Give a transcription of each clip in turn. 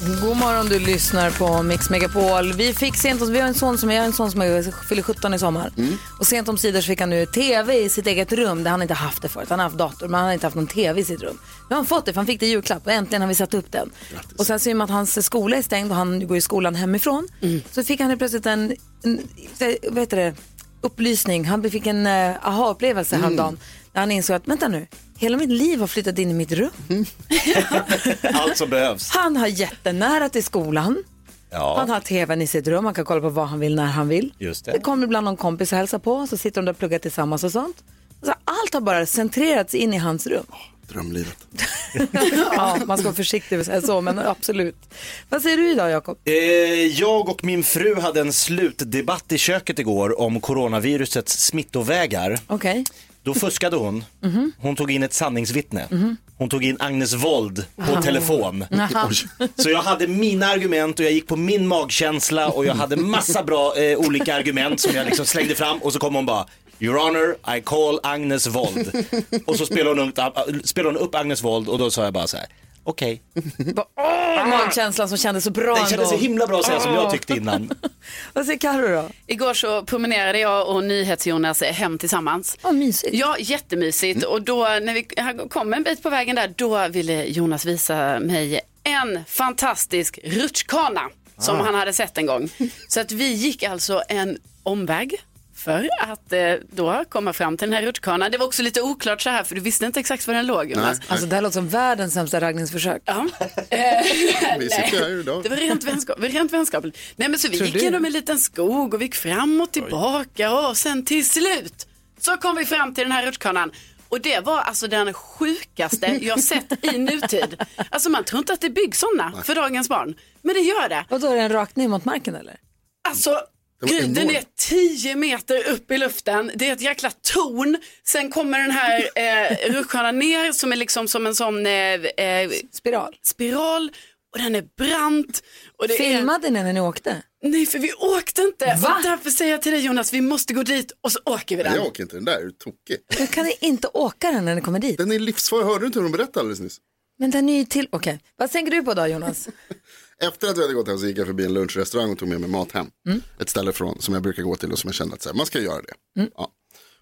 God morgon, du lyssnar på Mix Megapol. Vi fick sent, vi har en son som, jag har en son som fyller 17 i sommar. Och sent om sidor så fick han nu tv i sitt eget rum där han inte haft det förut. Han har haft dator men han har inte haft någon tv i sitt rum. Nu har han fått det för han fick det i julklapp och äntligen har vi satt upp den. Och sen så i och med att hans skola är stängd och han går i skolan hemifrån så fick han plötsligt en, en vad heter det, upplysning. Han fick en uh, aha-upplevelse häromdagen. När han insåg att, vänta nu, hela mitt liv har flyttat in i mitt rum. Allt som behövs. Han har jättenära till skolan. Ja, Han har tvn i sitt rum, han kan kolla på vad han vill när han vill. just Det det. kommer ibland någon kompis och hälsar på, så sitter de där och pluggar tillsammans och sånt. Så allt har bara centrerats in i hans rum. Drömlivet. Ja, man ska vara försiktig med att säga så, men absolut. Vad säger du idag, Jakob? Eh, jag och min fru hade en slutdebatt i köket igår om coronavirusets smittovägar. Okej. Då fuskade hon. Mhm. Hon tog in ett sanningsvittne. Hon tog in Agnes Wold på telefon. Så jag hade mina argument och jag gick på min magkänsla och jag hade massa bra eh, olika argument som jag liksom slängde fram och så kom hon bara Your honor, I call Agnes Wold. Och så spelade hon, upp, spelade hon upp Agnes Wold och då sa jag bara så här. Okej. Åh, magkänslan som kändes så bra Det kändes så ändå. himla bra att säga som jag tyckte innan. Vad säger Carro då? Igår så promenerade jag och NyhetsJonas hem tillsammans. Vad mysigt. Ja, jättemysigt. Och då när vi kom en bit på vägen där, då ville Jonas visa mig en fantastisk rutschkana som han hade sett en gång. Så att vi gick alltså en omväg för att eh, då komma fram till den här rutschkanan. Det var också lite oklart så här för du visste inte exakt var den låg Jonas. Alltså det här låter som världens sämsta raggningsförsök. Ja. Vi sitter här idag. Det var rent, vänskap, rent vänskapligt. Nej men så vi Tror gick du? genom en liten skog och vi gick fram och tillbaka och sen till slut så kom vi fram till den här rutschkanan. Och det var alltså den sjukaste jag sett i nutid. Alltså man tror inte att det byggs sådana för dagens barn. Men det gör det. Och då är den rakt ner mot marken eller? Alltså, Gry, den är 10 meter upp i luften. Det är ett jäkla torn. Sen kommer den här eh, rutschkanan ner som är liksom som en sån eh, eh, Spiral. spiral. Och den är brant. Och det är... Filmade ni när ni åkte? Nej, för vi åkte inte. Va? Och därför säger jag till dig Jonas, vi måste gå dit och så åker vi Nej, den. jag åker inte den där, är du tokig? Hur kan ni inte åka den när ni kommer dit? Den är livsfarlig, hörde du inte hur de berättade alldeles nyss? Men den är ju till... Okej, vad tänker du på då Jonas? Efter att vi hade gått hem så gick jag förbi en lunchrestaurang och tog med mig mat hem. Ett ställe från, som jag brukar gå till och som jag kände att så här, man ska göra det. Ja.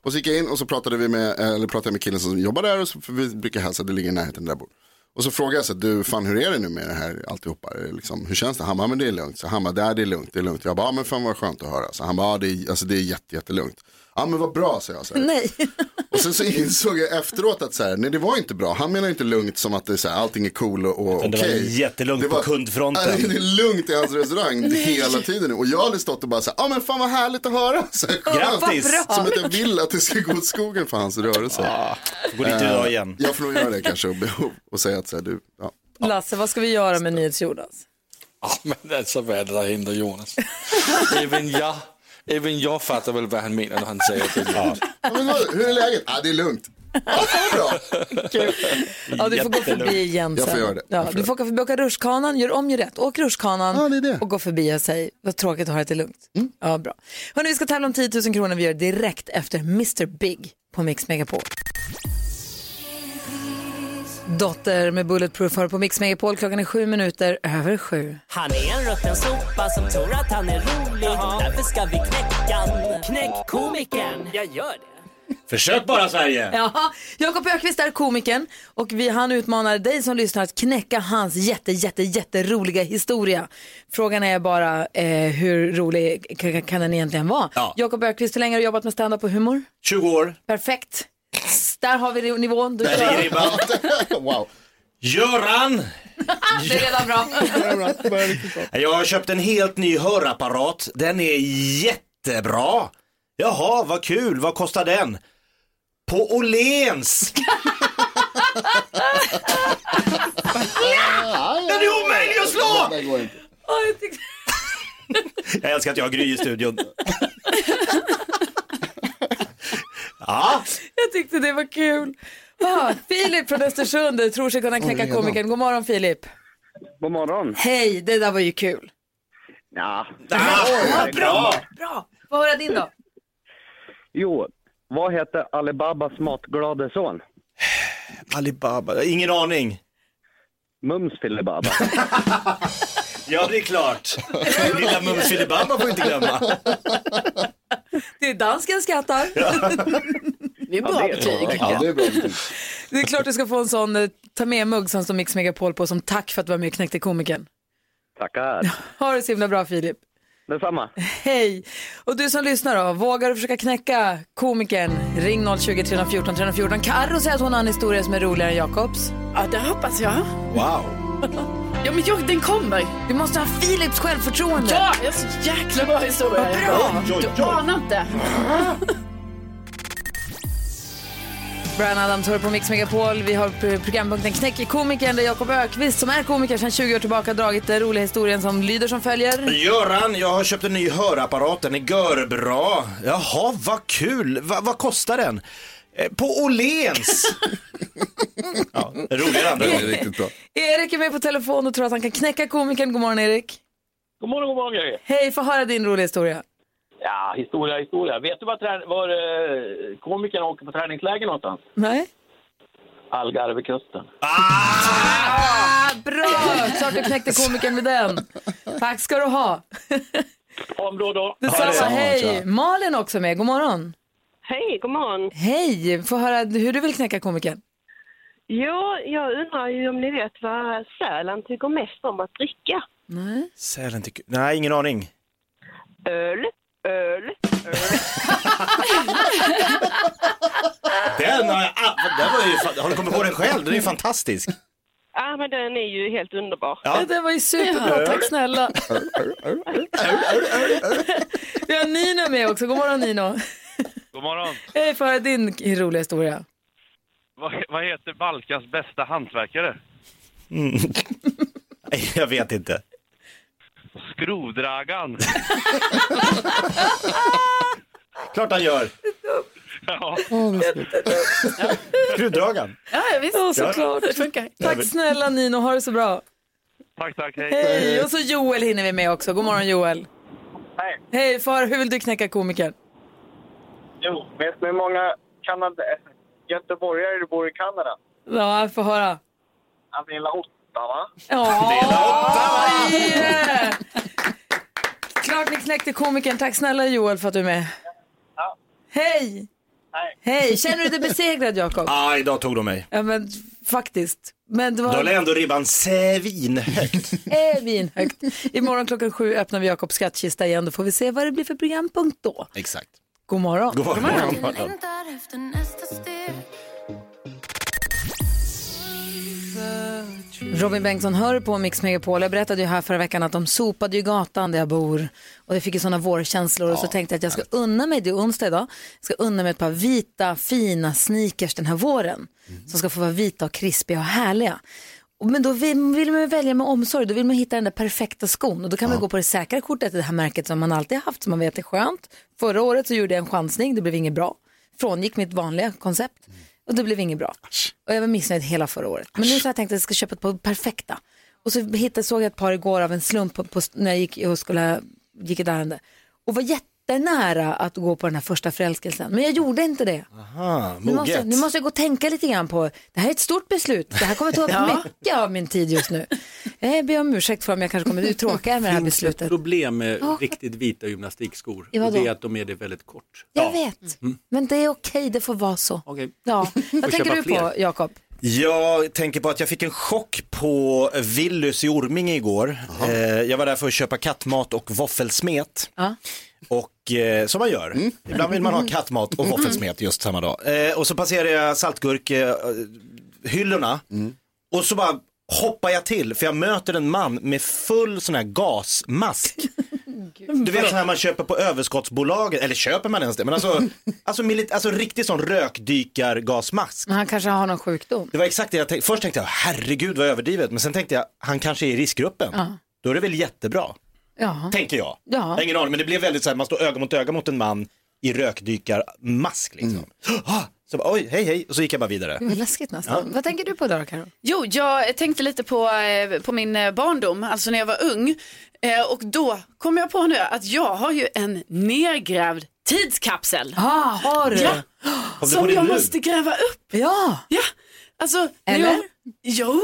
Och så gick jag in och så pratade, vi med, eller pratade med killen som jobbar där och så, vi brukar hälsa, det ligger i närheten där jag bor. Och så frågade jag så här, du fan hur är det nu med det här alltihopa? Liksom, hur känns det? Han bara, men det är lugnt. Så han bara, "Nej, det är lugnt, det är lugnt. Jag bara, men fan vad skönt att höra. Så han bara, ja, det är, alltså, det är jätte, jättelugnt. Ja men vad bra säger jag så här. Nej. Och sen så insåg jag efteråt att så här, nej det var inte bra. Han menar inte lugnt som att det är så här, allting är cool och, och okej. det var jättelugnt på kundfronten. Nej, det är lugnt i hans restaurang hela tiden. Och jag hade stått och bara så här, ja men fan vad härligt att höra. Så här, Grattis! Som att jag vill att det ska gå åt skogen för hans rörelse. Gå dit idag igen. Jag får nog göra det kanske och, och, och säga att så här, du, ja. Lasse, vad ska vi göra med NyhetsJonas? Ja, men alltså vad är det där händer Jonas? även jag, även jag fattar väl vad han menar när han säger att det är lugnt. Ja, men vad, hur är läget? Ja det är lugnt. Ja, bra. Ja, du får gå förbi igen Jag sen. får göra det. Jag Ja, du får åka förbi, åka rutschkanan, gör om, gör rätt. Åk rutschkanan Ja, det är det. och gå förbi och säg vad tråkigt att ha det lugnt. Ja, bra. Hörrni, vi ska tävla om 10 000 kronor. Vi gör det direkt efter Mr Big på Mix Megapol. Dotter med Bulletproof hör på Mix Megapol. Klockan är sju minuter över sju. Han är en rutten sopa som tror att han är rolig. Därför ska vi knäcka. Knäck komikern. Jag gör det. Försök bara Sverige! Ja, Jakob Ökvist är komikern och vi, han utmanar dig som lyssnar att knäcka hans jätte, jätte, jätteroliga historia. Frågan är bara eh, hur rolig kan, kan den egentligen vara? Ja. Jakob Ökvist, hur länge har du jobbat med stand-up och humor? 20 år. Perfekt. Där har vi nivån. Du Där ligger ribban. wow. Göran! Det är redan bra. Jag har köpt en helt ny hörapparat. Den är jättebra. Jaha, vad kul. Vad kostar den? På Åhléns! Den är omöjlig att slå! Jag älskar att jag har Gry i studion. Ja, Jag tyckte det var kul. Ah, Filip från Östersund tror sig kunna knäcka komikern. God morgon Filip. God morgon. Hej, det där var ju kul. Ja. ah, bra! Bra, få höra din då. Jo, vad heter Alibabas matglade son? Alibaba, ingen aning. Mums Filibaba. Ja, det är klart. Lilla Mums Filibaba får inte glömma. Det är dansken skrattar. Det är bra betyg. Ja, det är bra betyg. Det är klart du ska få en sån eh, ta med-mugg som står Mix Megapol på som tack för att du var med och knäckte komikern. Tackar. Ha det så himla bra Filip. Detsamma. Hej! Och du som lyssnar då, vågar du försöka knäcka komikern? Ring 020 314 314. Carro säger att hon har en historia som är roligare än Jakobs. Ja, det hoppas jag. Wow. Ja, men jag, den kommer. Du måste ha Philips självförtroende. Ja, jag har så jäkla bra historia. Vad bra. Oj, oj, Du oj. anar inte. Brian Adams hör på Mix Megapol. Vi har programpunkten Knäck i komikern där Jakob Ökvist som är komiker sedan 20 år tillbaka dragit den roliga historien som lyder som följer. Göran, jag har köpt en ny hörapparat. Den är görbra. Jaha, vad kul. Va, vad kostar den? Eh, På Åhléns. ja, roligare andra gången. riktigt bra. Erik är med på telefon och tror att han kan knäcka komikern. God morgon Erik. God morgon, god morgon grejer. Hej, få höra din roliga historia. Ja, historia, historia. Vet du var, trä- var eh, komikern åker på träningsläger någonstans? Nej? Algarvekusten. Ah, bra! Klart du knäckte komikern med den. Tack ska du ha. Ha en bra dag. Detsamma, hej. Malin också med, god morgon. Hej, god morgon. Hej, få höra hur du vill knäcka komikern. Ja, jag undrar ju om ni vet vad Sälen tycker mest om att dricka. Nej. Sälen tycker... Nej, ingen aning. Öl, öl, Den har jag... ah, Den var ju... Har du kommit på den själv? Den är ju fantastisk. Ja, men den är ju helt underbar. Ja. Det var ju superbra, tack snälla. Vi har Nino med också, god morgon Nino. God morgon. Hej, få höra din roliga historia. Vad, vad heter Balkas bästa hantverkare? Nej, Jag vet inte. Skruvdragan. Klart han gör. ja. Skruvdragaren. Ja, ja, visst. Ja, såklart. Det funkar. Tack snälla Nino, ha det så bra. Tack, tack. Hej. Hej, och så Joel hinner vi med också. God morgon Joel. Hej. Hej, för hur vill du knäcka komikern? Jo, vet ni hur många Kanada... göteborgare det bor i Kanada? Ja, jag får höra. Han vill åtta, va? Ja, yeah! Klart ni knäckte komikern. Tack snälla Joel för att du är med. Ja. Hej! Hej. Hej! Känner du dig besegrad Jakob? Ah, idag tog de mig. Ja men faktiskt. Men det Då var la ändå ribban svinhögt. svinhögt. Imorgon klockan sju öppnar vi Jakobs skattkista igen. Då får vi se vad det blir för programpunkt då. Exakt. God morgon. God morgon. God morgon. Robin Bengtsson hör på Mix Megapol. Jag berättade ju här förra veckan att de sopade ju gatan där jag bor. Och jag fick ju sådana vårkänslor och så tänkte jag att jag ska unna mig, det är onsdag idag, jag ska unna mig ett par vita fina sneakers den här våren. Som ska få vara vita och krispiga och härliga. Men då vill, vill man välja med omsorg, då vill man hitta den där perfekta skon. Och då kan man gå på det säkra kortet, det här märket som man alltid har haft, som man vet är skönt. Förra året så gjorde jag en chansning, det blev inget bra. Frångick mitt vanliga koncept. Och det blev inget bra. Och jag var missnöjd hela förra året. Men nu så har jag tänkt att jag ska köpa ett par perfekta. Och så hittade, såg jag ett par igår av en slump på, på, när jag gick och skulle, gick ett ärende. Och var jättenära att gå på den här första förälskelsen. Men jag gjorde inte det. Aha, Nu måste, moget. nu måste jag gå och tänka lite grann på, det här är ett stort beslut. Det här kommer ta upp mycket av min tid just nu. Jag ber om ursäkt för om jag kanske kommer uttråka med det här finns ett beslutet. problem med Ja. riktigt vita gymnastikskor. Ja, och det vadå? är att de är det väldigt kort. Jag vet, men det är okej, det får vara så. Okej. Ja. Vad tänker köpa du på, fler. Jakob? Jag tänker på att jag fick en chock på Willys i Orminge igår. Eh, jag var där för att köpa kattmat och våffelsmet. Ja. Och eh, som man gör, ibland vill man ha kattmat och våffelsmet just samma dag. Eh, och så passerade jag saltgurkhyllorna Och så bara hoppar jag till för jag möter en man med full sån här gasmask. Du vet sån här man köper på överskottsbolaget, eller köper man ens det? Men alltså, alltså, milit, alltså riktigt sån rökdykargasmask. Men han kanske har någon sjukdom. Det var exakt det jag tänkte. Först tänkte jag, herregud vad överdrivet. Men sen tänkte jag, han kanske är i riskgruppen. Ja. Då är det väl jättebra, Ja. tänker jag. Ja. Jag har ingen aning, men det blev väldigt så här, man står öga mot öga mot en man i rökdykarmask liksom. Ah, så bara, oj, hej hej, och så gick jag bara vidare. Det var läskigt nästan. Vad tänker du på då Karo? Jo, jag tänkte lite på, eh, på min eh, barndom, alltså när jag var ung. Eh, och då kom jag på nu att jag har ju en nedgrävd tidskapsel. Ah, har du? Ja, du på som jag nu? måste gräva upp. Ja. Ja, alltså. när Eller? Jag, jo,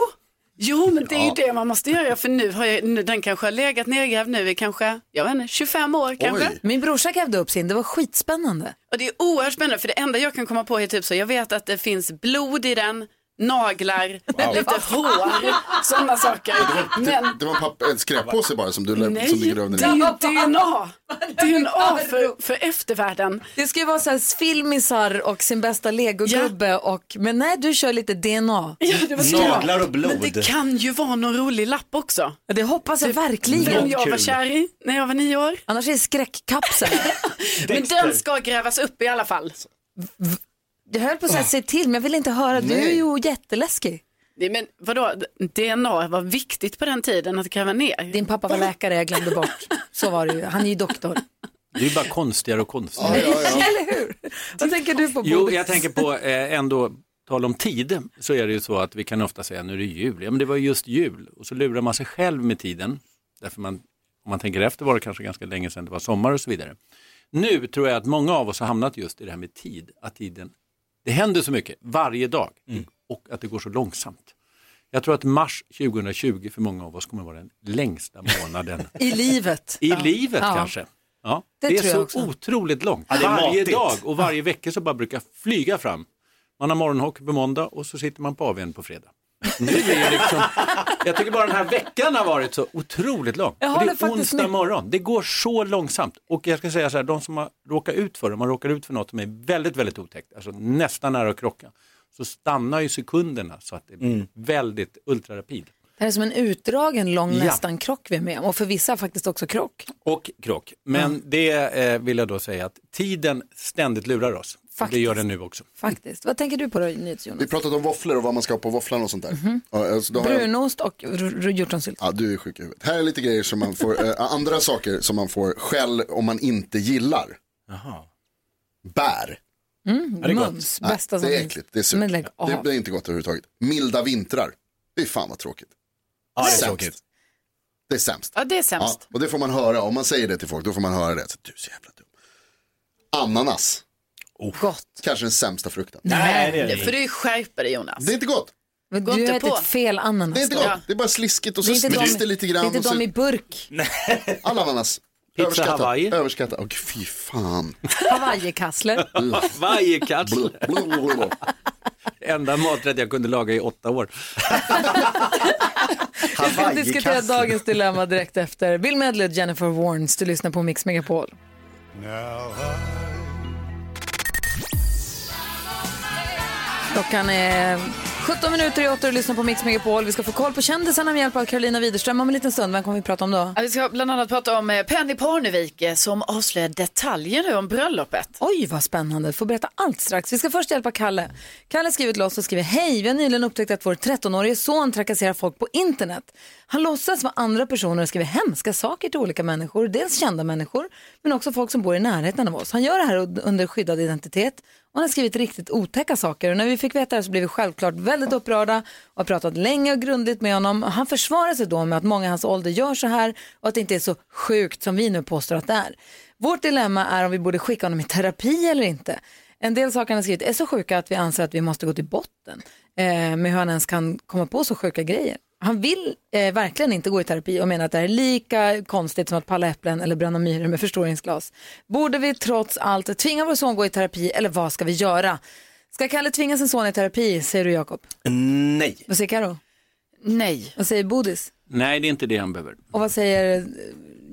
jo, men det är Ja. ju det man måste göra för nu har jag, nu- den kanske har legat nedgrävd nu i kanske, jag vet inte, 25 år kanske. Oj. Min brorsa grävde upp sin, det var skitspännande. Och det är oerhört spännande för det enda jag kan komma på är typ så, jag vet att det finns blod i den, naglar, lite hår, sådana saker. Men Det, det var en, papp, en skräppåse bara som du, nej, som grävde det är ju DNA. DNA för, för eftervärlden. Det ska ju vara så här filmisar och sin bästa legogubbe och, men nej du kör lite DNA. Ja, det var. Naglar och blod. Men det kan ju vara någon rolig lapp också. Det hoppas jag verkligen. Den jag var kär i när jag var nio år. Annars är det skräckkapsel. Men den ska grävas upp i alla fall. Jag höll på att säga se till men jag vill inte höra, du är ju jätteläskig. Nej, men vadå, DNA var viktigt på den tiden att gräva ner. Din pappa var läkare, jag glömde bort. Så var det ju, han är ju doktor. Det är bara konstigare och konstigare. Eller hur? Vad tänker du på Jo, Bodil? jag tänker på eh, ändå, tal om tid, så är det ju så att vi kan ofta säga nu är det jul. Ja, men det var ju just jul. Och så lurar man sig själv med tiden. Därför man, om man tänker efter var det kanske ganska länge sedan det var sommar och så vidare. Nu tror jag att många av oss har hamnat just i det här med tid. Att tiden, det händer så mycket varje dag och att det går så långsamt. Jag tror att mars 2020 för många av oss kommer vara den längsta månaden I livet. i livet Ja. kanske. Ja, Det det, tror är jag så också. otroligt långt. Ja, Varje matigt. dag och varje vecka så bara brukar flyga fram. Man har morgonhockey på måndag och så sitter man på AWn på fredag. Nu är det liksom, jag tycker bara den här veckan har varit så otroligt lång. Jag det är faktiskt onsdag med. morgon. Det går så långsamt. Och jag ska säga så här, de som har råkat ut för det, om man råkar ut för något som är väldigt, väldigt otäckt, alltså nästan nära att krocka, så stannar ju sekunderna så att det blir väldigt ultrarapid. Det här är som en utdragen lång Ja. nästan krock vi är med om och för vissa faktiskt också krock. Och krock. Men det eh, vill jag då säga att tiden ständigt lurar oss. Faktiskt. Det gör den nu också. Faktiskt. Vad tänker du på då Vi NyhetsJonas? pratade om våfflor och vad man ska ha på våfflan och sånt där. Ja, alltså, då har jag- Brunost och hjortronsylt. Ja, du är sjuk i huvudet. Här är lite grejer som man får, eh, andra saker som man får skäll om man inte gillar. Bär. det är gott. Mums, Nej, bästa som det är äckligt, det är surt. Men lägg av. Det, det är inte gott överhuvudtaget. Milda vintrar. Det är fan vad tråkigt. Ja, det är Sämst. tråkigt. Det är sämst. Ja, det är Ja, sämst. och det får man höra, om man säger det till folk, då får man höra det. Så, du är så jävla dum. Ananas, Gott. kanske den sämsta frukten. Nej, det är Det får du ju skärpa dig Jonas. Det är inte gott. Men Gå du inte har ätit fel ananas. Det är inte gott. Ja. Det är bara sliskigt och Det är så inte de, det lite det är grann. inte och så, de i burk. All ananas. Pizza Överskattat. Hawaii. Överskattat. Och fy fan. Hawaii-kassler. Varje katt. Blå. Enda maträtt jag kunde laga i åtta år. Vi ska diskutera dagens dilemma direkt efter Bill Medley och Jennifer Warnes. Du lyssnar på Mix Megapol. Klockan är 17 minuter i åtta och lyssnar på Mix Megapol. Vi ska få koll på kändisarna med hjälp av Carolina Widerström om en liten stund. Vem kommer vi prata om då? Ja, Vi ska bland annat prata om eh, Penny Parnevik eh, som avslöjar detaljer nu om bröllopet. Oj, vad spännande. Får berätta allt strax. Vi ska först hjälpa Kalle. Kalle skriver till oss och skriver Hej, vi har nyligen upptäckt att vår 13-årige son trakasserar folk på internet. Han låtsas vara andra personer och skriver hemska saker till olika människor. Dels kända människor, men också folk som bor i närheten av oss. Han gör det här under skyddad identitet hon han har skrivit riktigt otäcka saker. Och när vi fick veta det så blev vi självklart väldigt upprörda och har pratat länge och grundligt med honom. Han försvarar sig då med att många i hans ålder gör så här och att det inte är så sjukt som vi nu påstår att det är. Vårt dilemma är om vi borde skicka honom i terapi eller inte. En del saker han har skrivit är så sjuka att vi anser att vi måste gå till botten eh, med hur han ens kan komma på så sjuka grejer. Han vill eh, verkligen inte gå i terapi och menar att det här är lika konstigt som att palla äpplen eller bränna myror med förstoringsglas. Borde vi trots allt tvinga vår son gå i terapi eller vad ska vi göra? Ska Kalle tvinga sin son i terapi, säger du Jakob? Nej. Vad säger Karo? Nej. Vad säger Bodis? Nej, det är inte det han behöver. Och vad säger eh,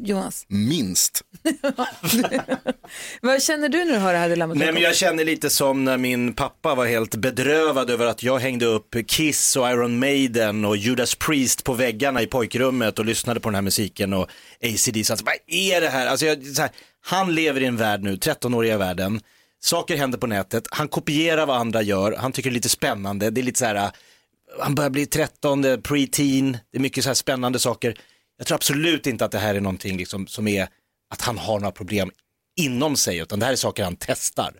Jonas? Minst. Vad känner du när du hör det här dilemmat? Nej men jag känner lite som när min pappa var helt bedrövad över att jag hängde upp Kiss och Iron Maiden och Judas Priest på väggarna i pojkrummet och lyssnade på den här musiken och ACDC. Alltså, vad är det här? Alltså, jag, så här, han lever i en värld nu, 13-åriga världen. Saker händer på nätet, han kopierar vad andra gör, han tycker det är lite spännande, det är lite så här, han börjar bli 13, det är pre-teen, det är mycket så här spännande saker. Jag tror absolut inte att det här är någonting liksom som är att han har några problem inom sig, utan det här är saker han testar.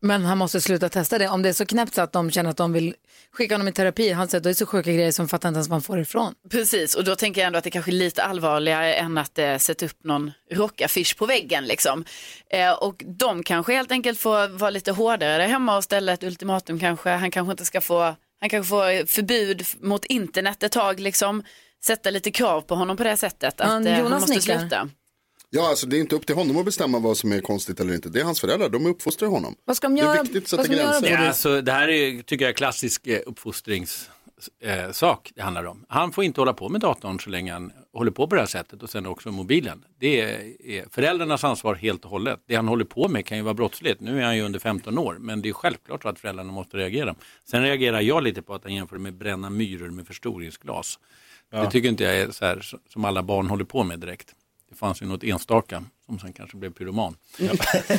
Men han måste sluta testa det. Om det är så knäppt så att de känner att de vill skicka honom i terapi, han säger att det är så sjuka grejer som fattar inte ens var han får ifrån. Precis, och då tänker jag ändå att det kanske är lite allvarligare än att eh, sätta upp någon rockaffisch på väggen. Liksom. Eh, och de kanske helt enkelt får vara lite hårdare där hemma och ställa ett ultimatum kanske. Han kanske inte ska få, han kanske får förbud mot internet ett tag, liksom. sätta lite krav på honom på det sättet. Att Ja, eh, han måste nickar. sluta. Ja, alltså det är inte upp till honom att bestämma vad som är konstigt eller inte. Det är hans föräldrar, de uppfostrar honom. Vad ska de Det är göra? viktigt att sätta göra gränser. Ja, alltså, det här är, tycker jag klassisk eh, uppfostringssak eh, sak det handlar om. Han får inte hålla på med datorn så länge han håller på på det här sättet och sen också mobilen. Det är, föräldrarnas ansvar helt och hållet. Det han håller på med kan ju vara brottsligt. Nu är han ju under 15 år men det är självklart så att föräldrarna måste reagera. Sen reagerar jag lite på att han jämför med bränna myror med förstoringsglas. Det tycker inte jag är så här som alla barn håller på med direkt. Det fanns ju något enstaka som sen kanske blev pyroman.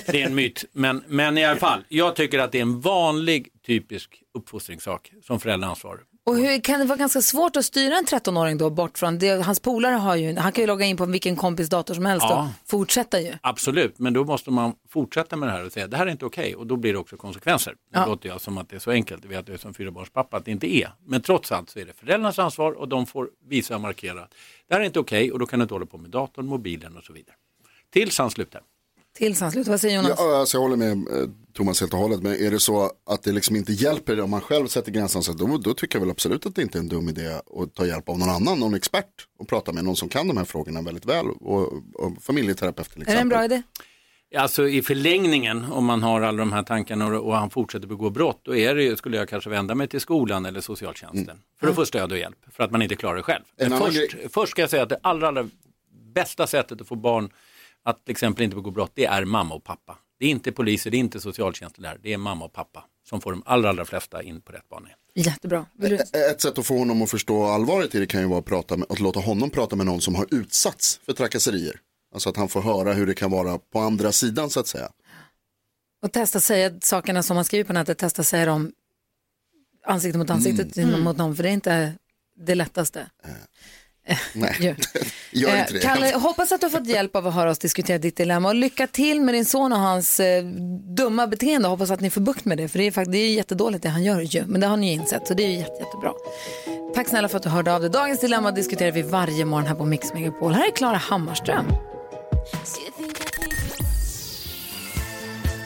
Det är en myt. Men, men i alla fall, jag tycker att det är en vanlig typisk uppfostringssak som föräldrar ansvar. Och hur kan det vara ganska svårt att styra en 13-åring då bort från det? Hans polare har ju, han kan ju logga in på vilken kompis dator som helst Ja. och fortsätta ju. Absolut, men då måste man fortsätta med det här och säga det här är inte okej och då blir det också konsekvenser. Nu Ja. låter jag som att det är så enkelt, det vet jag som fyrabarnspappa att det inte är. Men trots allt så är det föräldrarnas ansvar och de får visa och markera att det här är inte okej och då kan du inte hålla på med datorn, mobilen och så vidare. Tills han slutar. Tills han slutar. Vad säger Jonas? Ja, alltså jag håller med eh, Thomas helt och hållet, men är det så att det liksom inte hjälper om man själv sätter gränsen, så då, då tycker jag väl absolut att det inte är en dum idé att ta hjälp av någon annan, någon expert och prata med någon som kan de här frågorna väldigt väl och, och familjeterapeut till Är det exempel. en bra idé? Alltså i förlängningen, om man har alla de här tankarna och, och han fortsätter begå brott, då är det, ju- skulle jag kanske vända mig till skolan eller socialtjänsten för att få stöd och hjälp, för att man inte klarar det själv. En Men först, först ska jag säga att det allra, allra bästa sättet att få barn att till exempel inte begå brott, det är mamma och pappa. Det är inte poliser, det är inte socialtjänsten där, det är mamma och pappa som får de allra, allra flesta in på rätt bana. Jättebra. Vill du... Ett sätt att få honom att förstå allvaret i det kan ju vara att, prata med, att låta honom prata med någon som har utsatts för trakasserier. Alltså att han får höra hur det kan vara på andra sidan så att säga. Och testa säga sakerna som man skriver på nätet, testa säga dem ansikte mot ansikte Mm. mot någon, för det är inte det lättaste. Nej, gör Eh, inte det. Kalle, hoppas att du har fått hjälp av att höra oss diskutera ditt dilemma och lycka till med din son och hans eh, dumma beteende. Hoppas att ni får bukt med det, för det är, faktiskt, det är ju jättedåligt det han gör ju, men det har ni ju insett, så det är ju jätte, jättebra. Tack snälla för att du hörde av dig. Dagens dilemma diskuterar vi varje morgon här på Mix Megapol. Här är Klara Hammarström.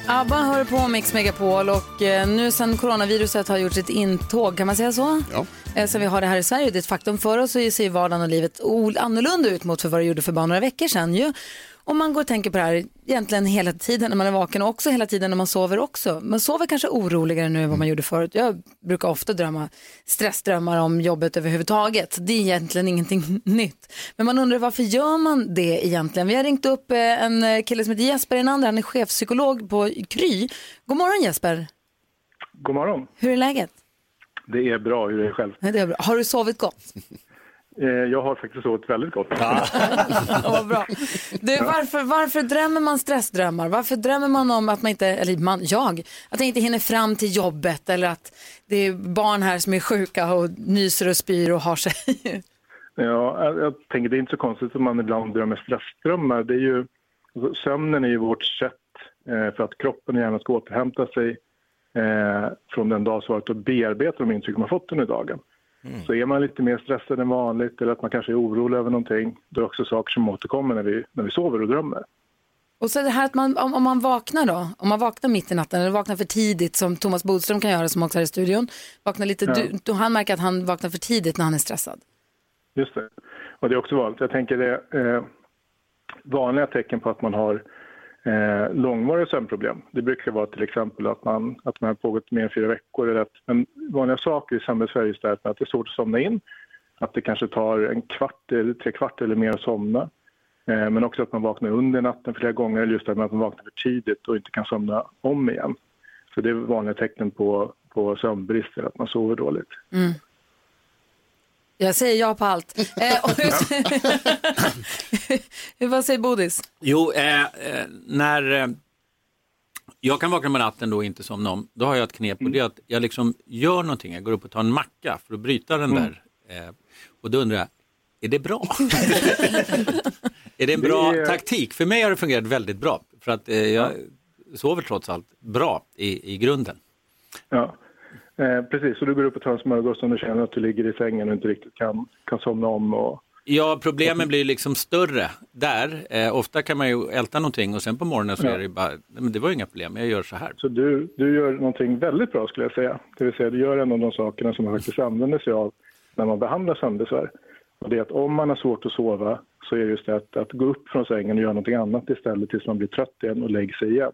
ABBA hör på Mix Megapol och eh, nu sen coronaviruset har gjort sitt intåg, kan man säga så? Ja. Eh, Sen vi har det här i Sverige, det är ett faktum för oss så ser vardagen och livet annorlunda ut mot för vad det gjorde för bara några veckor sedan ju. Och man går och tänker på det här egentligen hela tiden när man är vaken och också hela tiden när man sover också. Man sover kanske oroligare nu än vad man gjorde förut. Jag brukar ofta drömma stressdrömmar om jobbet överhuvudtaget. Det är egentligen ingenting nytt. Men man undrar varför gör man det egentligen? Vi har ringt upp eh, en eh, kille som heter Jesper Enander, han är chefpsykolog på Kry. God morgon Jesper, God morgon. hur är läget? Det är bra. Hur är det själv? Nej, Det är bra. Har du sovit gott? Eh, Jag har faktiskt sovit väldigt gott. Vad bra. Du, varför, varför drömmer man stressdrömmar? Varför drömmer man om att man inte, eller man, jag, att jag inte hinner fram till jobbet eller att det är barn här som är sjuka och nyser och spyr och har sig? Ja, jag, jag tänker det är inte så konstigt att man ibland drömmer stressdrömmar. Det är ju, alltså, sömnen är ju vårt sätt eh, för att kroppen och hjärnan ska återhämta sig eh, från den dag som varit och bearbeta de intryck man fått under dagen. Så är man lite mer stressad än vanligt eller att man kanske är orolig över någonting, då är det också saker som återkommer när vi, när vi sover och drömmer. Och så det här att man, om, om man vaknar då, om man vaknar mitt i natten eller vaknar för tidigt som Thomas Bodström kan göra som också är i studion, vaknar lite, Ja. du, då han märker att han vaknar för tidigt när han är stressad. Just det. Och det är också vanligt. Jag tänker det eh, vanliga tecken på att man har eh, långvariga sömnproblem. Det brukar vara till exempel att man, att man har pågått mer än fyra veckor. Eller att, men vanliga saker i samhällssverige är att det är svårt att somna in. Att det kanske tar en kvart eller tre kvart eller mer att somna. Eh, Men också att man vaknar under natten flera gånger, eller just det att man vaknar för tidigt och inte kan somna om igen. Så det är vanliga tecken på, på eller att man sover dåligt. Mm. Jag säger ja på allt. Eh, och vad säger Bodis? Jo, eh, eh, när eh, jag kan vakna på natten då och inte somna om, då har jag ett knep och det är att jag liksom gör någonting, jag går upp och tar en macka för att bryta den Mm. där. Eh, och då undrar jag, är det bra? är det en bra Det är- taktik? För mig har det fungerat väldigt bra, för att eh, jag sover trots allt bra i, i grunden. Ja, eh, precis. Så du går upp och tar en smörgås om du känner att du ligger i sängen och inte riktigt kan, kan somna om. Och... Ja, problemen blir liksom större där. Eh, ofta kan man ju älta någonting och sen på morgonen så Ja. är det bara, nej, men det var inga problem, jag gör så här. Så du, du gör någonting väldigt bra skulle jag säga. Det vill säga du gör en av de sakerna som man faktiskt använder sig av när man behandlar sömnbesvär. Och det är att om man har svårt att sova så är det just det att, att gå upp från sängen och göra någonting annat istället tills man blir trött igen och lägger sig igen.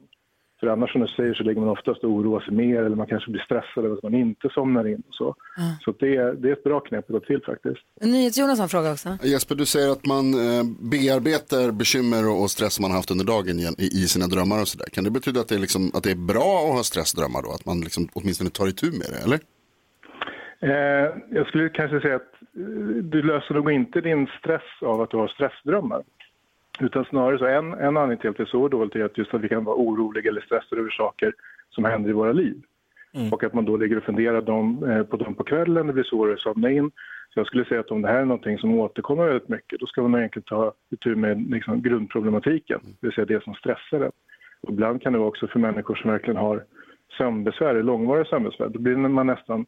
För annars som du säger så ligger man oftast och oroar sig mer eller man kanske blir stressad över att man inte somnar in. Och så så att det, är, det är ett bra knep att ta till faktiskt. NyhetsJonas har en fråga också. Jesper, du säger att man eh, bearbetar bekymmer och stress man har haft under dagen igen, i, i sina drömmar och sådär. Kan det betyda att det, är liksom, att det är bra att ha stressdrömmar då? Att man liksom åtminstone tar itu med det, eller? Eh, jag skulle kanske säga att eh, du löser nog inte din stress av att du har stressdrömmar. Utan snarare så en, en anledning till att det är så dåligt är att just att vi kan vara oroliga eller stressade över saker som händer i våra liv. Och att man då ligger och funderar dem, eh, på dem på kvällen, det blir svårare att somna in. Så jag skulle säga att om det här är någonting som återkommer väldigt mycket, då ska man egentligen ta itu med liksom, grundproblematiken, det vill säga det som stressar en. Och ibland kan det vara också för människor som verkligen har sömnbesvär, långvariga sömnbesvär, då blir man nästan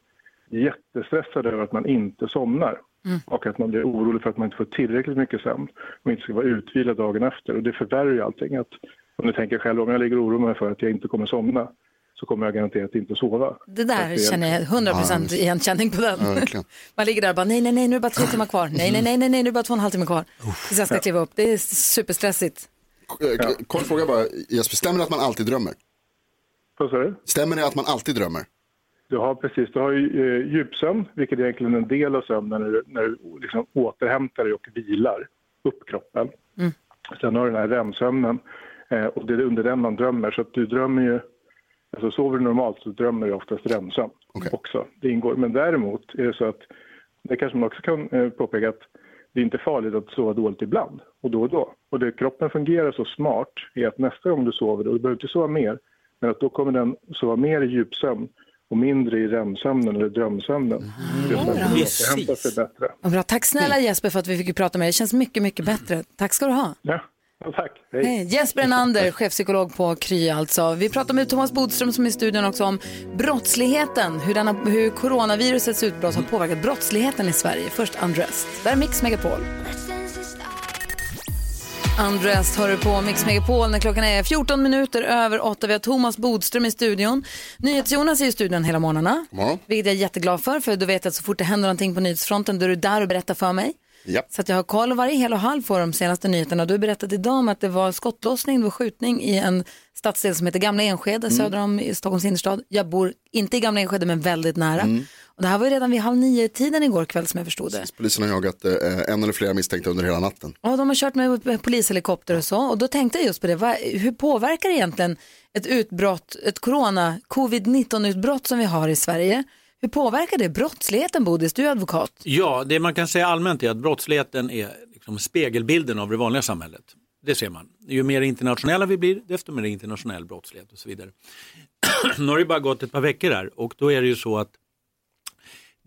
jättestressad över att man inte somnar. Och att man blir orolig för att man inte får tillräckligt mycket sömn och inte ska vara utvilad dagen efter. Och det förvärrar ju allting. Att, om du tänker själv, om jag ligger och oroar mig för att jag inte kommer somna så kommer jag garanterat inte sova. Det där att känner jag 100% igenkänning på den. Ja. Man ligger där och bara nej, nej, nej, nu är det bara tre timmar kvar. Nej, nej, nej, nej, nej nu är det bara två och en halv timme kvar. Tills jag ska kliva upp. Det är superstressigt. Eh, Kort fråga bara, Jesper, stämmer det att man alltid drömmer? Vad sa du? Stämmer det att man alltid drömmer? Du har precis, du har ju eh, djupsömn, vilket är egentligen en del av sömnen när du, när du liksom återhämtar dig och vilar upp kroppen. Mm. Sen har du den här REM-sömnen eh, och det är under den man drömmer. Så att du drömmer ju, alltså sover du normalt så drömmer du oftast REM-sömn också. Det ingår. Men däremot är det så att, det kanske man också kan eh, påpeka att det är inte farligt att sova dåligt ibland och då och då. Och det kroppen fungerar så smart är att nästa gång du sover, då, du behöver inte sova mer, men att då kommer den sova mer i djupsömn och mindre i REM-sömnen eller drömsömnen. Just att sig bättre. Vad bra. Tack snälla Jesper för att vi fick prata med dig. Det känns mycket, mycket bättre. Tack ska du ha. Ja, ja, tack. Hej. Hej. Jesper Enander, chefpsykolog på Kry alltså. Vi pratar med Thomas Bodström som är i studion också om brottsligheten, hur, denna, hur coronavirusets utbrott har påverkat brottsligheten i Sverige. Först Undressed. Där är Mix Megapol. Undressed hör du på Mix Megapol när klockan är 14 minuter över 8. Vi har Thomas Bodström i studion. NyhetsJonas är i studion hela morgnarna. Vilket jag är jätteglad för, för då vet att så fort det händer någonting på nyhetsfronten då är du där och berättar för mig. Ja. Så att jag har koll varje hel och halv på de senaste nyheterna. Du har berättat idag om att det var skottlossning, det var skjutning i en stadsdel som heter Gamla Enskede Mm. söder om i Stockholms innerstad. Jag bor inte i Gamla Enskede men väldigt nära. Mm. Och det här var ju redan vid halv nio-tiden igår kväll som jag förstod det. Polisen har jagat eh, en eller flera misstänkta under hela natten. Ja, de har kört med polishelikopter och så. Och då tänkte jag just på det, vad, hur påverkar det egentligen ett utbrott, ett corona, covid-19-utbrott som vi har i Sverige? Hur påverkar det brottsligheten, Bodis? Du är advokat. Ja, det man kan säga allmänt är att brottsligheten är liksom spegelbilden av det vanliga samhället. Det ser man. Ju mer internationella vi blir, desto mer internationell brottslighet och så vidare. nu har det bara gått ett par veckor här och då är det ju så att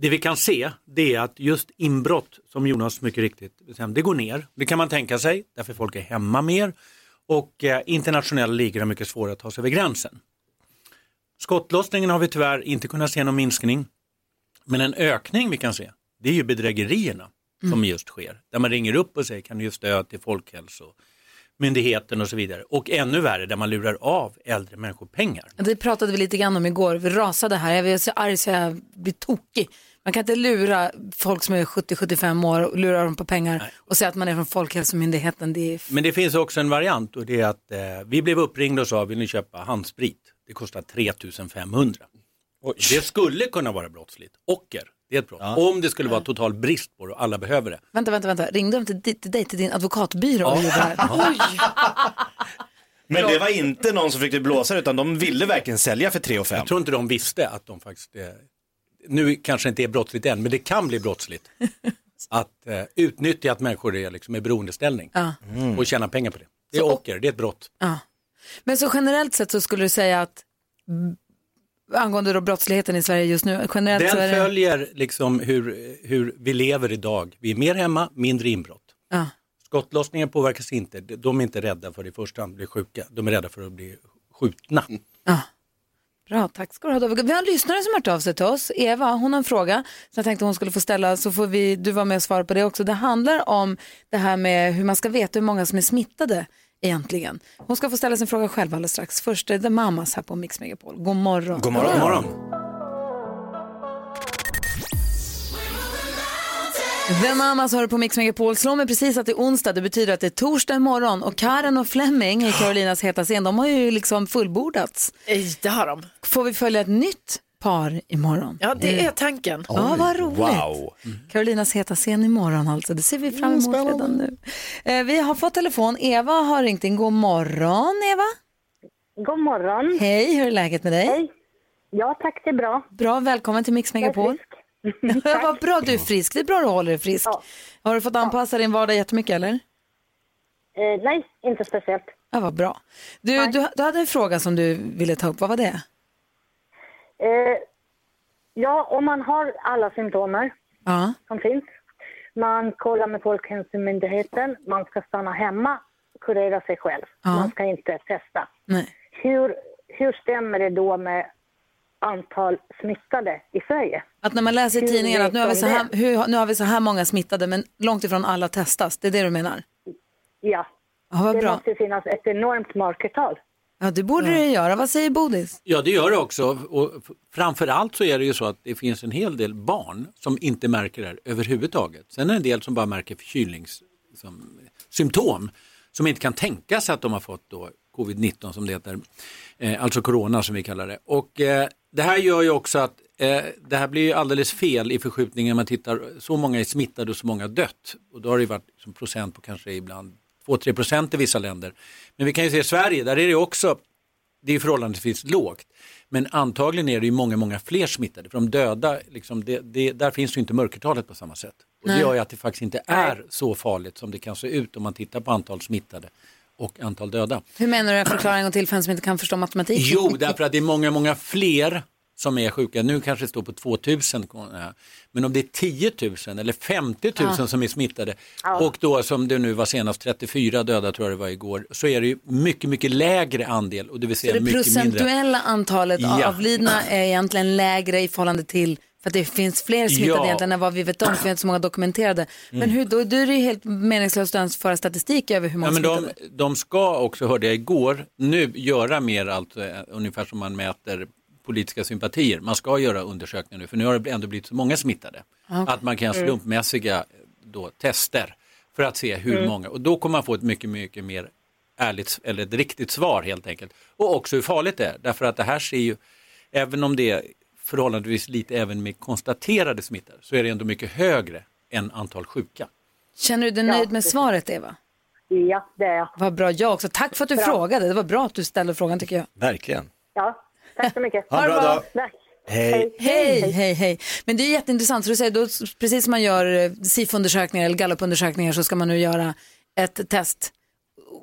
det vi kan se det är att just inbrott, som Jonas mycket riktigt det går ner. Det kan man tänka sig, därför folk är hemma mer och eh, internationella ligor har mycket svårare att ta sig över gränsen. Skottlossningen har vi tyvärr inte kunnat se någon minskning. Men en ökning vi kan se, det är ju bedrägerierna som just sker. Där man ringer upp och säger kan du ge stöd till Folkhälsomyndigheten och så vidare. Och ännu värre där man lurar av äldre människor pengar. Det pratade vi lite grann om igår. Vi rasade här. Jag är så arg så jag blir tokig. Man kan inte lura folk som är 70-75 år och lura dem på pengar och säga att man är från Folkhälsomyndigheten. Det Men det finns också en variant och det är att eh, vi blev uppringda och sa vill ni köpa handsprit? Det kostar 3500. Och det skulle kunna vara brottsligt. Ocker, Det är ett brott. Om det skulle vara total brist på det och alla behöver det. Vänta, vänta, vänta. Ringde de till, till dig, till din advokatbyrå och gjorde det här? Oj! Men det var inte någon som fick blåsa utan de ville verkligen sälja för 3 och 5. Jag tror inte de visste att de faktiskt, eh, nu kanske inte är brottsligt än, men det kan bli brottsligt. att eh, utnyttja att människor är liksom i beroendeställning Ja. och tjäna pengar på det. Det är Så- ocker, det är ett brott. Ja. Men så generellt sett så skulle du säga att mm, angående då brottsligheten i Sverige just nu, generellt Den det... följer liksom hur, hur vi lever idag. Vi är mer hemma, mindre inbrott. Ja. Skottlossningen påverkas inte. De är inte rädda för att i första hand bli sjuka. De är rädda för att bli skjutna. Bra, tack ska du ha. Vi har en lyssnare som har hört av sig till oss, Eva, hon har en fråga som jag tänkte hon skulle få ställa så får vi, du vara med och svara på det också. Det handlar om det här med hur man ska veta hur många som är smittade egentligen. Hon ska få ställa sin fråga själv alldeles strax. Först är det Mamas här på Mix Megapol. God morgon. God morgon. God morgon. The Mamas har du på Mix Megapol. Slå mig precis att det är onsdag. Det betyder att det är torsdag imorgon. Och Karen och Flemming i Carolinas heta scen, de har ju liksom fullbordats. Det har de. Får vi följa ett nytt par imorgon? Ja, det är tanken. Ja, vad roligt. Wow. Carolinas heta scen imorgon alltså. Det ser vi fram emot redan nu. Eh, vi har fått telefon. Eva har ringt in. God morgon, Eva. God morgon. Hej, hur är läget med dig? Hej. Ja, tack, det är bra. Bra, välkommen till Mix Megapol. Ja, vad bra du är frisk. Det är bra du håller dig frisk. Har du fått anpassa din vardag jättemycket eller? Eh, nej, inte speciellt. Ja, vad bra. Du, du, du hade en fråga som du ville ta upp. Vad var det? Eh, ja, om man har alla symptomer Ja. som finns, man kollar med Folkhälsomyndigheten, man ska stanna hemma, kurera sig själv. Ja. Man ska inte testa. Nej. Hur, hur stämmer det då med antal smittade i Sverige? Att när man läser i tidningen att nu har, vi så här, hur, nu har vi så här många smittade men långt ifrån alla testas. Det är det du menar? Ja, Ja, vad det bra. måste finnas ett enormt mörkertal. Ja, det borde det göra. Vad säger Bodis? Ja, det gör det också. Och f- framför allt så är det ju så att det finns en hel del barn som inte märker det här överhuvudtaget. Sen är det en del som bara märker förkylningssymptom som inte kan tänka sig att de har fått då covid-19 som det heter, eh, alltså corona som vi kallar det. Och eh, det här gör ju också att eh, det här blir ju alldeles fel i förskjutningen. Man tittar, så många är smittade och så många dött. Och då har det varit liksom procent på kanske ibland 2-3 procent i vissa länder. Men vi kan ju se Sverige, där är det också det är förhållandevis lågt. Men antagligen är det ju många, många fler smittade. För de döda, liksom, det, det, där finns ju inte mörkertalet på samma sätt. Och det gör ju att det faktiskt inte är så farligt som det kan se ut om man tittar på antal smittade och antal döda. Hur menar du? Jag förklarar en gång till för en som inte kan förstå matematik. Jo, därför att det är många, många fler som är sjuka. Nu kanske det står på 2000. Men om det är 10 000 eller 50 000 Ja. som är smittade Ja. och då som det nu var senast 34 döda tror jag det var igår så är det ju mycket, mycket lägre andel och det vill Så säga det mycket mindre. procentuella antalet Ja. avlidna är egentligen lägre i förhållande till för att det finns fler smittade Ja. egentligen än vad vi vet om, för vi har inte så många dokumenterade. Men Mm. hur, då, då är det ju helt meningslöst att ens föra statistik över hur många Ja, men de, de ska också, hörde jag igår, nu göra mer allt, eh, ungefär som man mäter politiska sympatier. Man ska göra undersökningar nu, för nu har det ändå blivit så många smittade. Okej. Att man kan göra Mm. slumpmässiga då, tester för att se hur Mm. många. Och då kommer man få ett mycket, mycket mer ärligt, eller ett riktigt svar helt enkelt. Och också hur farligt det är, därför att det här ser ju, även om det förhållandevis lite även med konstaterade smittor, så är det ändå mycket högre än antal sjuka. Känner du dig nöjd med svaret Eva? Ja, det är jag. Vad bra, jag också. Tack för att du Bra. frågade. Det var bra att du ställde frågan tycker jag. Verkligen. Ja, tack så mycket. Ha en bra dag. Hej. Hej, hej, hej. Men det är jätteintressant, så du säger då, precis som man gör eh, SIFO-undersökningar eller gallupundersökningar så ska man nu göra ett test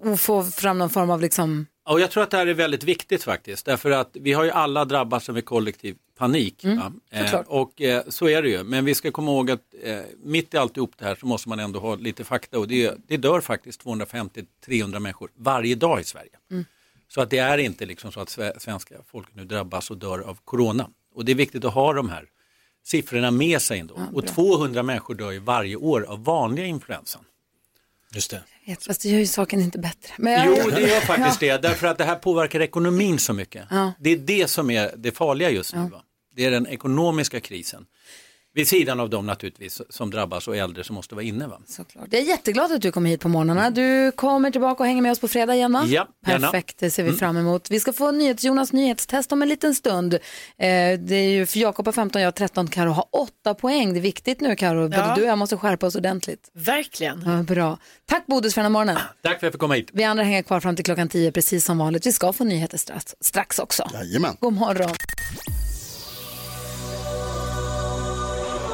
och få fram någon form av liksom, Och jag tror att det här är väldigt viktigt faktiskt, därför att vi har ju alla drabbats av en kollektiv panik. Mm, va? eh, och eh, så är det ju, men vi ska komma ihåg att eh, mitt i alltihop det här så måste man ändå ha lite fakta och det, det dör faktiskt 250-300 människor varje dag i Sverige. Mm. Så att det är inte liksom så att sve- svenska folket nu drabbas och dör av corona. Och det är viktigt att ha de här siffrorna med sig ändå. och 200 människor dör ju varje år av vanliga influensan. Just det. Vet, fast det gör ju saken inte bättre. Men Jo, det gör faktiskt det, därför att det här påverkar ekonomin så mycket. Ja. Det är det som är det farliga just nu. Va? Det är den ekonomiska krisen. Vid sidan av dem naturligtvis som drabbas och äldre som måste vara inne. Va? Såklart. Jag är jätteglad att du kommer hit på morgnarna. Du kommer tillbaka och hänger med oss på fredag igen va? Ja, gärna. Perfekt, det ser vi Mm. fram emot. Vi ska få nyhets, Jonas nyhetstest om en liten stund. Eh, det är ju för Jakob har 15, jag har 13, Karo har 8 poäng. Det är viktigt nu Karo, både Ja. du och jag måste skärpa oss ordentligt. Verkligen. Ja, bra. Tack Bodis för den här morgonen. Tack för att jag fick komma hit. Vi andra hänger kvar fram till klockan 10 precis som vanligt. Vi ska få nyheter strax, strax också. Jajamän. God morgon.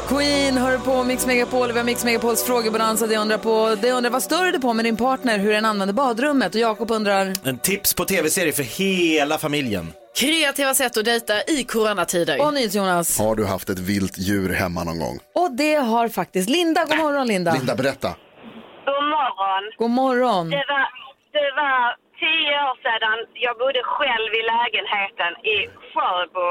Queen hör på Mix Megapol. Vi har Mix Megapols frågebonanza. Det undrar, på, det undrar vad stör du på med din partner, hur den använder badrummet? Och Jakob undrar... En tips på tv-serie för hela familjen. Kreativa sätt att dejta i coronatider. Och Jonas. Har du haft ett vilt djur hemma någon gång? Och det har faktiskt Linda. God morgon Linda. Linda, berätta. God morgon. God morgon. Det var, det var tio år sedan jag bodde själv i lägenheten i Sjöbo.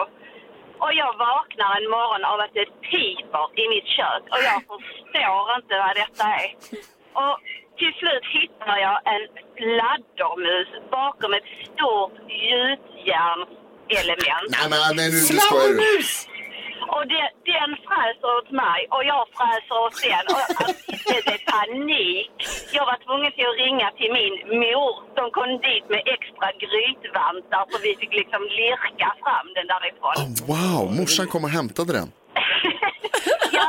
Och jag vaknar en morgon av att det piper i mitt kök och jag förstår inte vad detta är. Och till slut hittar jag en fladdermus bakom ett stort gjutjärnselement. Nej, men nej, nu, nu skojar du. Och det, den fräser åt mig och jag fräser åt den. Och alltså, det blev panik. Jag var tvungen till att ringa till min mor. De kom dit med extra grytvantar så vi fick liksom lirka fram den därifrån. Wow, morsan kom och hämtade den. Ja,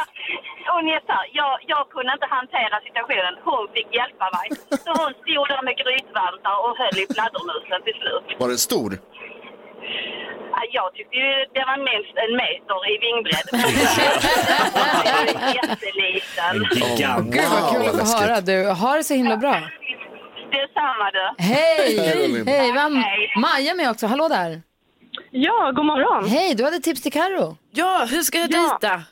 ungefär. Jag, jag kunde inte hantera situationen. Hon fick hjälpa mig. Så hon stod där med grytvantar och höll i fladdermusen till slut. Var den stor? Ja, Jag tyckte ju det var minst en meter i vingbredd. Jätteliten. Gigant. Gud vad kul att få höra. Du har det så himla bra. Detsamma du. Hej! Hej. Hej! Vi har Hej. Maja med också. Hallå där. Ja, god morgon. Hej, du hade tips till Karo. Ja, hur ska jag dejta?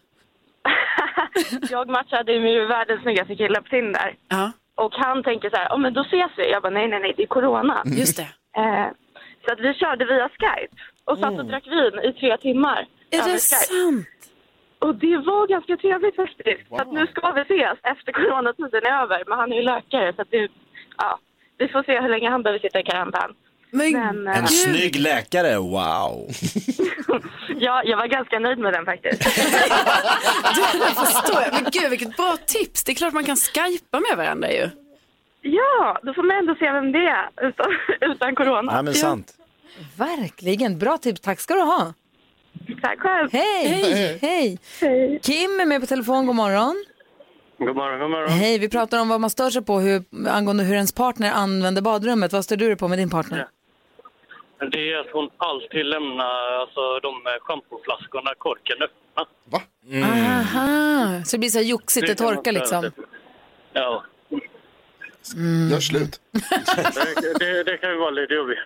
jag matchade med världens snyggaste kille på Tinder. Och han tänker så här, oh, men då ses vi. Jag bara, nej, nej, nej, det är corona. Just det. Eh, så att vi körde via Skype och satt och drack vin i tre timmar. Är det Skype. sant? Och det var ganska trevligt faktiskt. Så att nu ska vi ses efter coronatiden är över. Men han är ju läkare så att det, ja, vi får se hur länge han behöver sitta i karantän. Men, eh, En snygg läkare, wow. ja, jag var ganska nöjd med den faktiskt. Det förstår jag. Men gud vilket bra tips. Det är klart man kan skypa med varandra ju. Ja, då får man ändå se vem det är utan, utan corona. Ja, men sant. Verkligen. Bra tips. Tack ska du ha. Tack själv. Hej! Hej! Kim är med på telefon. God morgon. God morgon, god morgon. Hej, vi pratar om vad man stör sig på hur, angående hur ens partner använder badrummet. Vad stör du dig på med din partner? Det är att hon alltid lämnar alltså, de schampoflaskorna, korken öppna. Va? Aha, så det blir så här joxigt, det man torkar liksom. sig Ja, Gör slut. det, det, det kan ju vara lite jobbigt.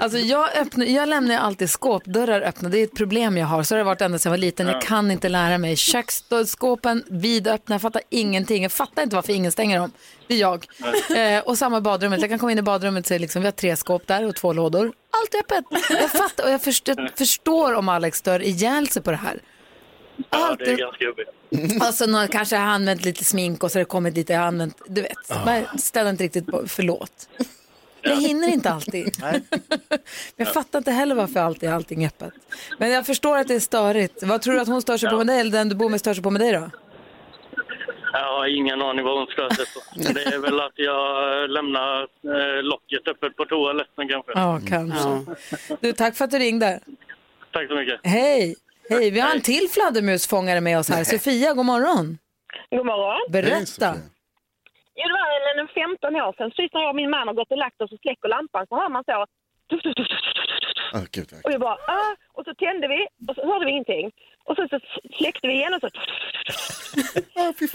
Alltså jag, öppnar, jag lämnar alltid skåpdörrar öppna. Det är ett problem jag har. Så har det varit ända sedan jag var liten. Jag Ja. kan inte lära mig. Köksskåpen vidöppna. Jag fattar ingenting. Jag fattar inte varför ingen stänger dem. Det är jag. Eh, och samma badrummet. Jag kan komma in i badrummet och se liksom, vi har tre skåp där och två lådor. Allt är öppet. Jag fattar och jag förstår, jag förstår om Alex stör ihjäl sig på det här. Ja, det är ganska jobbigt. Alltså någon kanske har använt lite smink och så har det kommit lite, jag har använt, du vet. Man ställer inte riktigt på, förlåt. Jag hinner inte alltid. Men jag fattar inte heller varför alltid allting är öppet. Men jag förstår att det är störigt. Vad tror du att hon stör sig på med dig eller den du bor med stör sig på med dig då? Jag har ingen aning vad hon stör sig på. Det är väl att jag lämnar eh, locket öppet på toaletten kanske. Ja, kanske. Du, tack för att du ringde. Tack så mycket. Hej! Hej, vi har en till fladdermusfångare med oss här. Sofia, god morgon. God morgon. Berätta. Jo, det var en 15 år sedan. Precis när jag och min man har gått och lagt oss och släcker lampan så hör man så... Oh, Gud, Och jag bara, ah! Och så tände vi och så hörde vi ingenting. Och sen så släckte vi igen och så...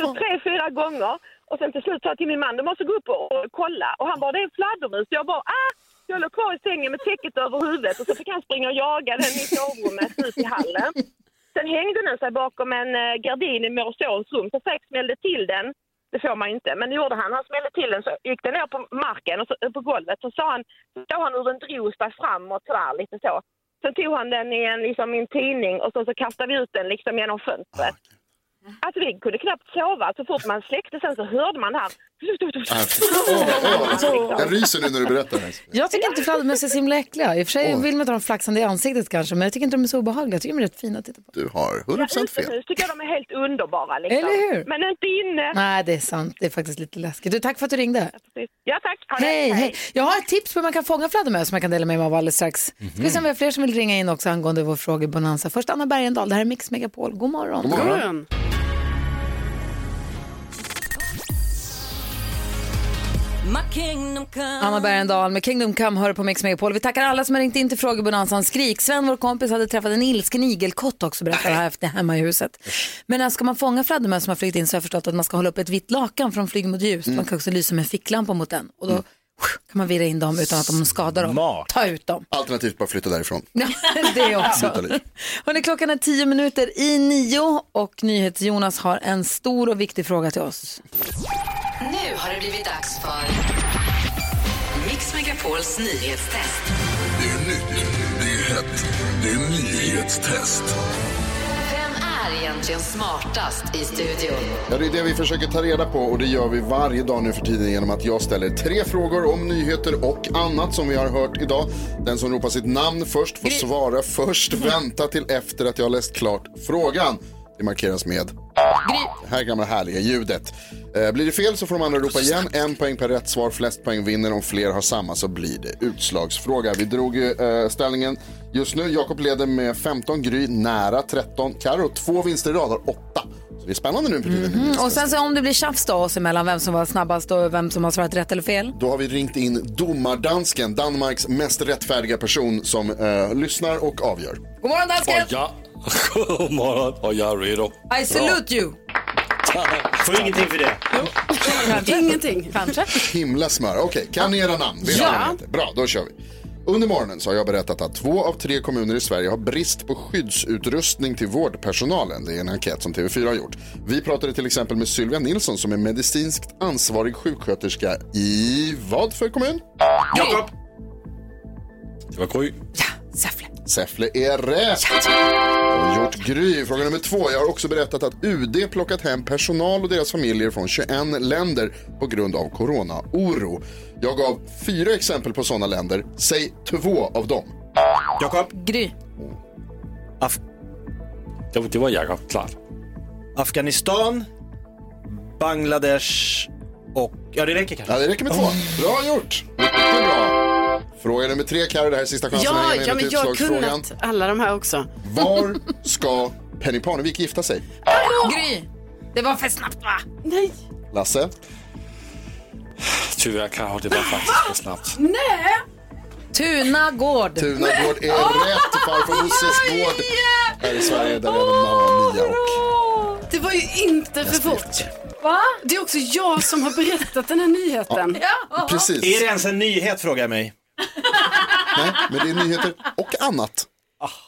så tre, fyra gånger. Och sen till slut sa jag till min man, du måste gå upp och, och kolla. Och han bara, det är en fladdermus. Jag bara, ah! Jag låg kvar i sängen med täcket över huvudet och så fick han springa och jaga den i sovrummet ut i hallen. Sen hängde den sig bakom en eh, gardin i mor och sons rum. Så Fredrik smällde till den. Det får man inte, men det gjorde han. Han smällde till den så gick den ner på marken och så, eh, på golvet. Så sa han, så såg han hur den drog framåt sådär lite så. Sen tog han den i en, liksom, i en tidning och så, så kastade vi ut den liksom genom fönstret. Alltså vi kunde knappt sova. Så fort man släckte sen så hörde man här. Ah, Jag ryser nu när du berättar det. Jag tycker inte fladdermöss är så himla äckliga. I och för sig vill man inte ha dem flaxande i ansiktet kanske, men jag tycker inte de är så obehagliga. Jag tycker de är rätt fina att titta på. Du har Ja, 100% fel. utomhus tycker jag de är helt underbara. Liksom. Eller hur? Men inte inne. Nej, det är sant. Det är faktiskt lite läskigt. Du, tack för att du ringde. Ja, tack. Ha. Hej, hej. Jag har ett tips på hur man kan fånga fladdermöss som jag kan dela med mig av alldeles strax. Ska vi se om vi har fler som vill ringa in också angående vår frågebonanza. Först Anna Bergendahl, det här är Mix Megapol. God morgon. God morgon. Anna Bergendahl med Kingdom Come hör på Mix Megapol. Vi tackar alla som har ringt in till frågebonanzan. Skrik. Sven, vår kompis, hade träffat en ilsken igelkott också, berättar här efter hemma i huset. Men när ska man fånga fladdermöss som har flugit in så har jag förstått att man ska hålla upp ett vitt lakan från flyg mot ljus. Man kan också lysa med en ficklampa mot den. Och då kan man virra in dem utan att de skadar dem. Ta ut dem. Alternativt bara flytta därifrån. Det också. Hörrni, klockan är tio minuter i nio och NyhetsJonas har en stor och viktig fråga till oss. Nu har det blivit dags för Mix Megapols nyhetstest. Det är nytt, det är hett, det är nyhetstest. Egentligen smartast i studion? Ja, det är det vi försöker ta reda på och det gör vi varje dag nu för tiden genom att jag ställer tre frågor om nyheter och annat som vi har hört idag. Den som ropar sitt namn först får svara först. Vänta till efter att jag har läst klart frågan. Det markeras med det här gamla härliga ljudet. Eh, blir det fel så får de andra ropa igen. En poäng per rätt svar. Flest poäng vinner. Om fler har samma så blir det utslagsfråga. Vi drog ju eh, ställningen just nu. Jakob leder med 15, Gry nära 13, Karo två vinster i rad har 8. Så det är spännande nu för tiden. Mm, och sen så om det blir tjafs då oss emellan vem som var snabbast och vem som har svarat rätt eller fel. Då har vi ringt in domardansken, Danmarks mest rättfärdiga person som eh, lyssnar och avgör. God morgon dansken! Och jag, god morgon och jag är redo. I salute you! Får ingenting för det. Ingenting. Kanske. Himla smör. Okej, kan ni era namn? Vet Ja. ni? Bra, då kör vi. Under morgonen så har jag berättat att två av tre kommuner i Sverige har brist på skyddsutrustning till vårdpersonalen. Det är en enkät som TV4 har gjort. Vi pratade till exempel med Sylvia Nilsson som är medicinskt ansvarig sjuksköterska i vad för kommun? Jakob. Det var Gry. Säffle. Säffle är rätt. Jag har gjort Gry. Fråga nummer två. Jag har också berättat att UD plockat hem personal och deras familjer från 21 länder på grund av corona-oro. Jag gav fyra exempel på sådana länder. Säg två av dem. Jakob. Gry. Af- Det, det var Jakob, klart. Afghanistan, Bangladesh och... Ja, det räcker kanske. Ja, det räcker med två. Bra gjort. Mycket bra. Fråga nummer tre, Carro. Det här är sista chansen Ja, ja, men jag har kunnat alla de här också. Var ska Penny Parnevik gifta sig? Gry. Det var för snabbt va? Nej. Lasse? Tyvärr Karo, det var faktiskt för snabbt. Nej. Tunagård. Tunagård är rätt. Farfar Bosses gård här i Sverige där även mamma Mia och Det var ju inte för fort. Va? Det är också jag som har berättat den här nyheten. Precis. Är det ens en nyhet frågar jag mig. Nej, men det är nyheter och annat.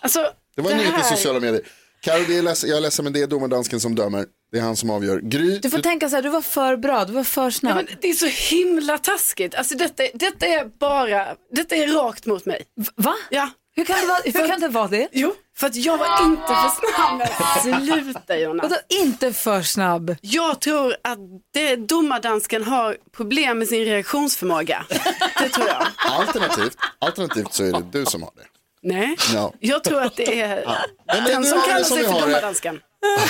Alltså, Det var en det nyhet i här- sociala medier. Carro, det är leds- jag är ledsen men det är domardansken som dömer. Det är han som avgör. Gry, Du får tänka så här, du var för bra, du var för Ja, snabb. men det är så himla taskigt. Alltså detta, detta är bara, detta är rakt mot mig. Va? Ja. Hur kan det vara, hur kan det, vara det? Jo, för att jag var inte för snabb. Sluta Jonas. Vadå inte för snabb? Jag tror att det, domardansken har problem med sin reaktionsförmåga. Det tror jag. alternativt, alternativt så är det du som har det. Nej, Ja. jag tror att det är Men den nu som kallar som sig för domardansken.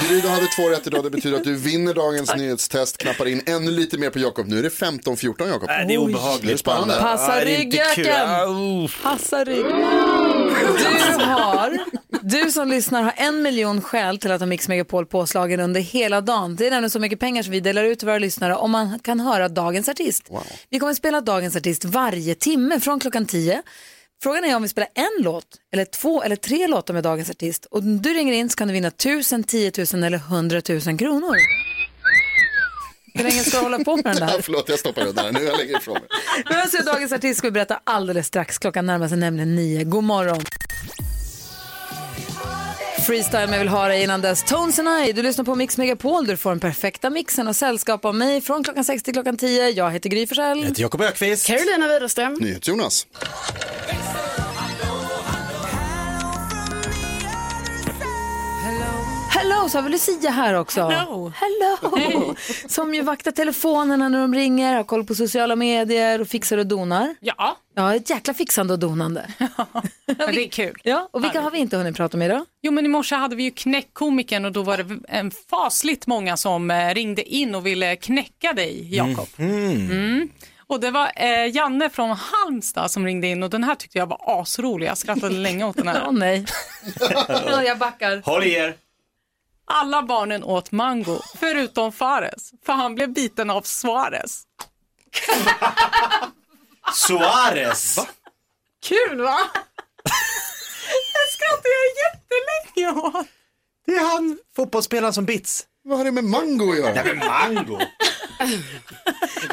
Du hade två rätt idag. Det betyder att du vinner dagens nyhetstest. Knappar in ännu lite mer på Jakob. Nu är det 15-14 Jakob. Nej, det är obehagligt. Är det spännande. Passa Ja, är kul. ryggen. Au. Passa ryggen. Du har, du som lyssnar har en miljon skäl till att ha Mix Megapol påslagen under hela dagen. Det är nämligen så mycket pengar som vi delar ut till våra lyssnare om man kan höra dagens artist. Vi kommer att spela dagens artist varje timme från klockan 10. Frågan är om vi spelar en låt, eller två eller tre låtar med dagens artist. Och om du ringer in så kan du vinna 1000, 10 000 eller 100 000 kronor. Hur länge ska du hålla på med den där? Förlåt, jag stoppar den där. Nu jag lägger ifrån mig. Men alltså, dagens artist ska vi berätta alldeles strax. Klockan närmar sig nämligen nio. God morgon. Freestyle med vill ha dig innan dess. Tones and I, du lyssnar på Mix Megapol. Du får den perfekta mixen och sällskap av mig från klockan 6 till klockan 10. Jag heter Gry Forssell. Jag heter Jakob Ökvist. Carolina Widerström. NyhetsJonas. Hello Hello, så har vi Lucia här också. Hello. Hello. Som ju vaktar telefonerna när de ringer, har koll på sociala medier och fixar och donar. Ja. Ja, ett jäkla fixande och donande. Ja, det är kul. Ja, och vilka har vi inte hunnit prata med idag? Jo, men i morse hade vi ju knäckkomikern och då var det en fasligt många som eh, ringde in och ville knäcka dig, Jakob. Mm. Och det var eh, Janne från Halmstad som ringde in och den här tyckte jag var asrolig. Jag skrattade länge åt den här. Åh nej. Ja, jag backar. Håll i er. Alla barnen åt mango, förutom Fares, för han blev biten av Suarez. Suarez. Kul va? Det skrattar jag jättelänge åt. Det är han fotbollsspelaren som bits. Vad har det med mango att göra? Nej men mango.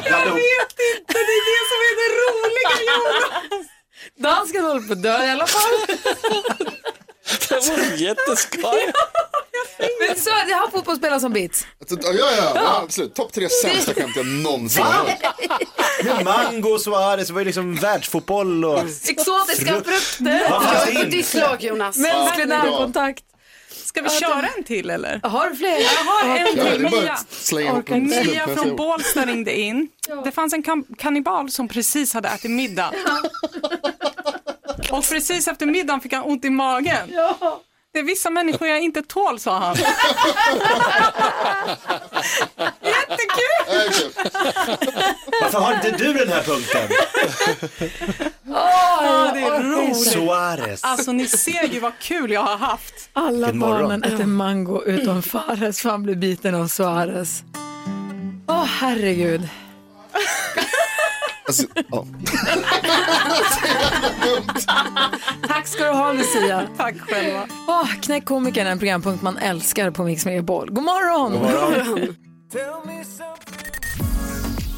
Jag vet inte, det är det som är det roliga Jonas. Dansken håller på att dö i alla fall. Det var jätteskoj. Men så, jag har fotbollsspelare som bits. Alltså, Ja, ja, ja, ja absolut. Topp tre sämsta skämt jag någonsin har hört. Mango och Suarez det var ju liksom världsfotboll och... Exotiska Frukt. frukter. Det ditt lag Jonas. Mänsklig närkontakt. Ska vi köra en till eller? Har du fler? Jag har en det till. Mia. Mia från. Bålsta ringde in. Det fanns en kannibal som precis hade ätit middag. Och precis efter middagen fick han ont i magen. Det är vissa människor jag inte tål, sa han. Jättekul! Varför har inte du den här punkten? Åh, det är roligt. Suarez. Alltså ni ser ju vad kul jag har haft. Alla Vilken morgon. barnen äter mango utom Fares för han blev biten av Suarez. Åh herregud. Alltså, ja. Tack ska du ha Lucia. Tack själva. Åh, Knäck komikern är en programpunkt man älskar på Mix Megapol. God morgon! God morgon.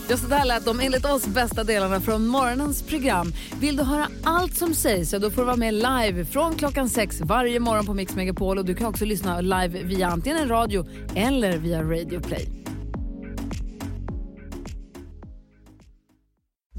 Just det där lät de enligt oss bästa delarna från morgonens program. Vill du höra allt som sägs så då får du vara med live från klockan sex varje morgon på Mix Megapol och du kan också lyssna live via antingen radio eller via Radio Play.